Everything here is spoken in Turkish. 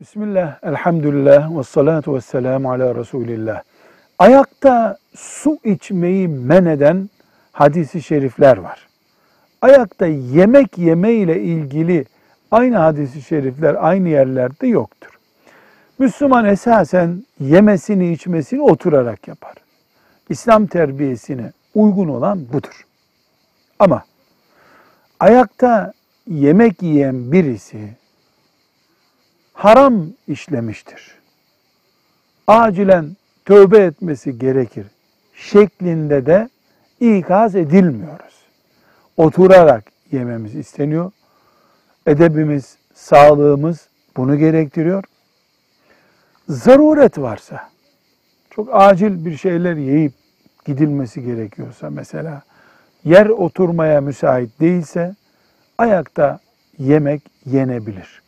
Bismillah, elhamdülillah ve salatu ve selamu ala Resulillah. Ayakta su içmeyi men eden hadisi şerifler var. Ayakta yemek yeme ile ilgili aynı hadisi şerifler aynı yerlerde yoktur. Müslüman esasen yemesini içmesini oturarak yapar. İslam terbiyesine uygun olan budur. Ama ayakta yemek yiyen birisi haram işlemiştir. Acilen tövbe etmesi gerekir şeklinde de ikaz edilmiyoruz. Oturarak yememiz isteniyor. Edebimiz, sağlığımız bunu gerektiriyor. Zaruret varsa, çok acil bir şeyler yiyip gidilmesi gerekiyorsa mesela, yer oturmaya müsait değilse, ayakta yemek yenebilir.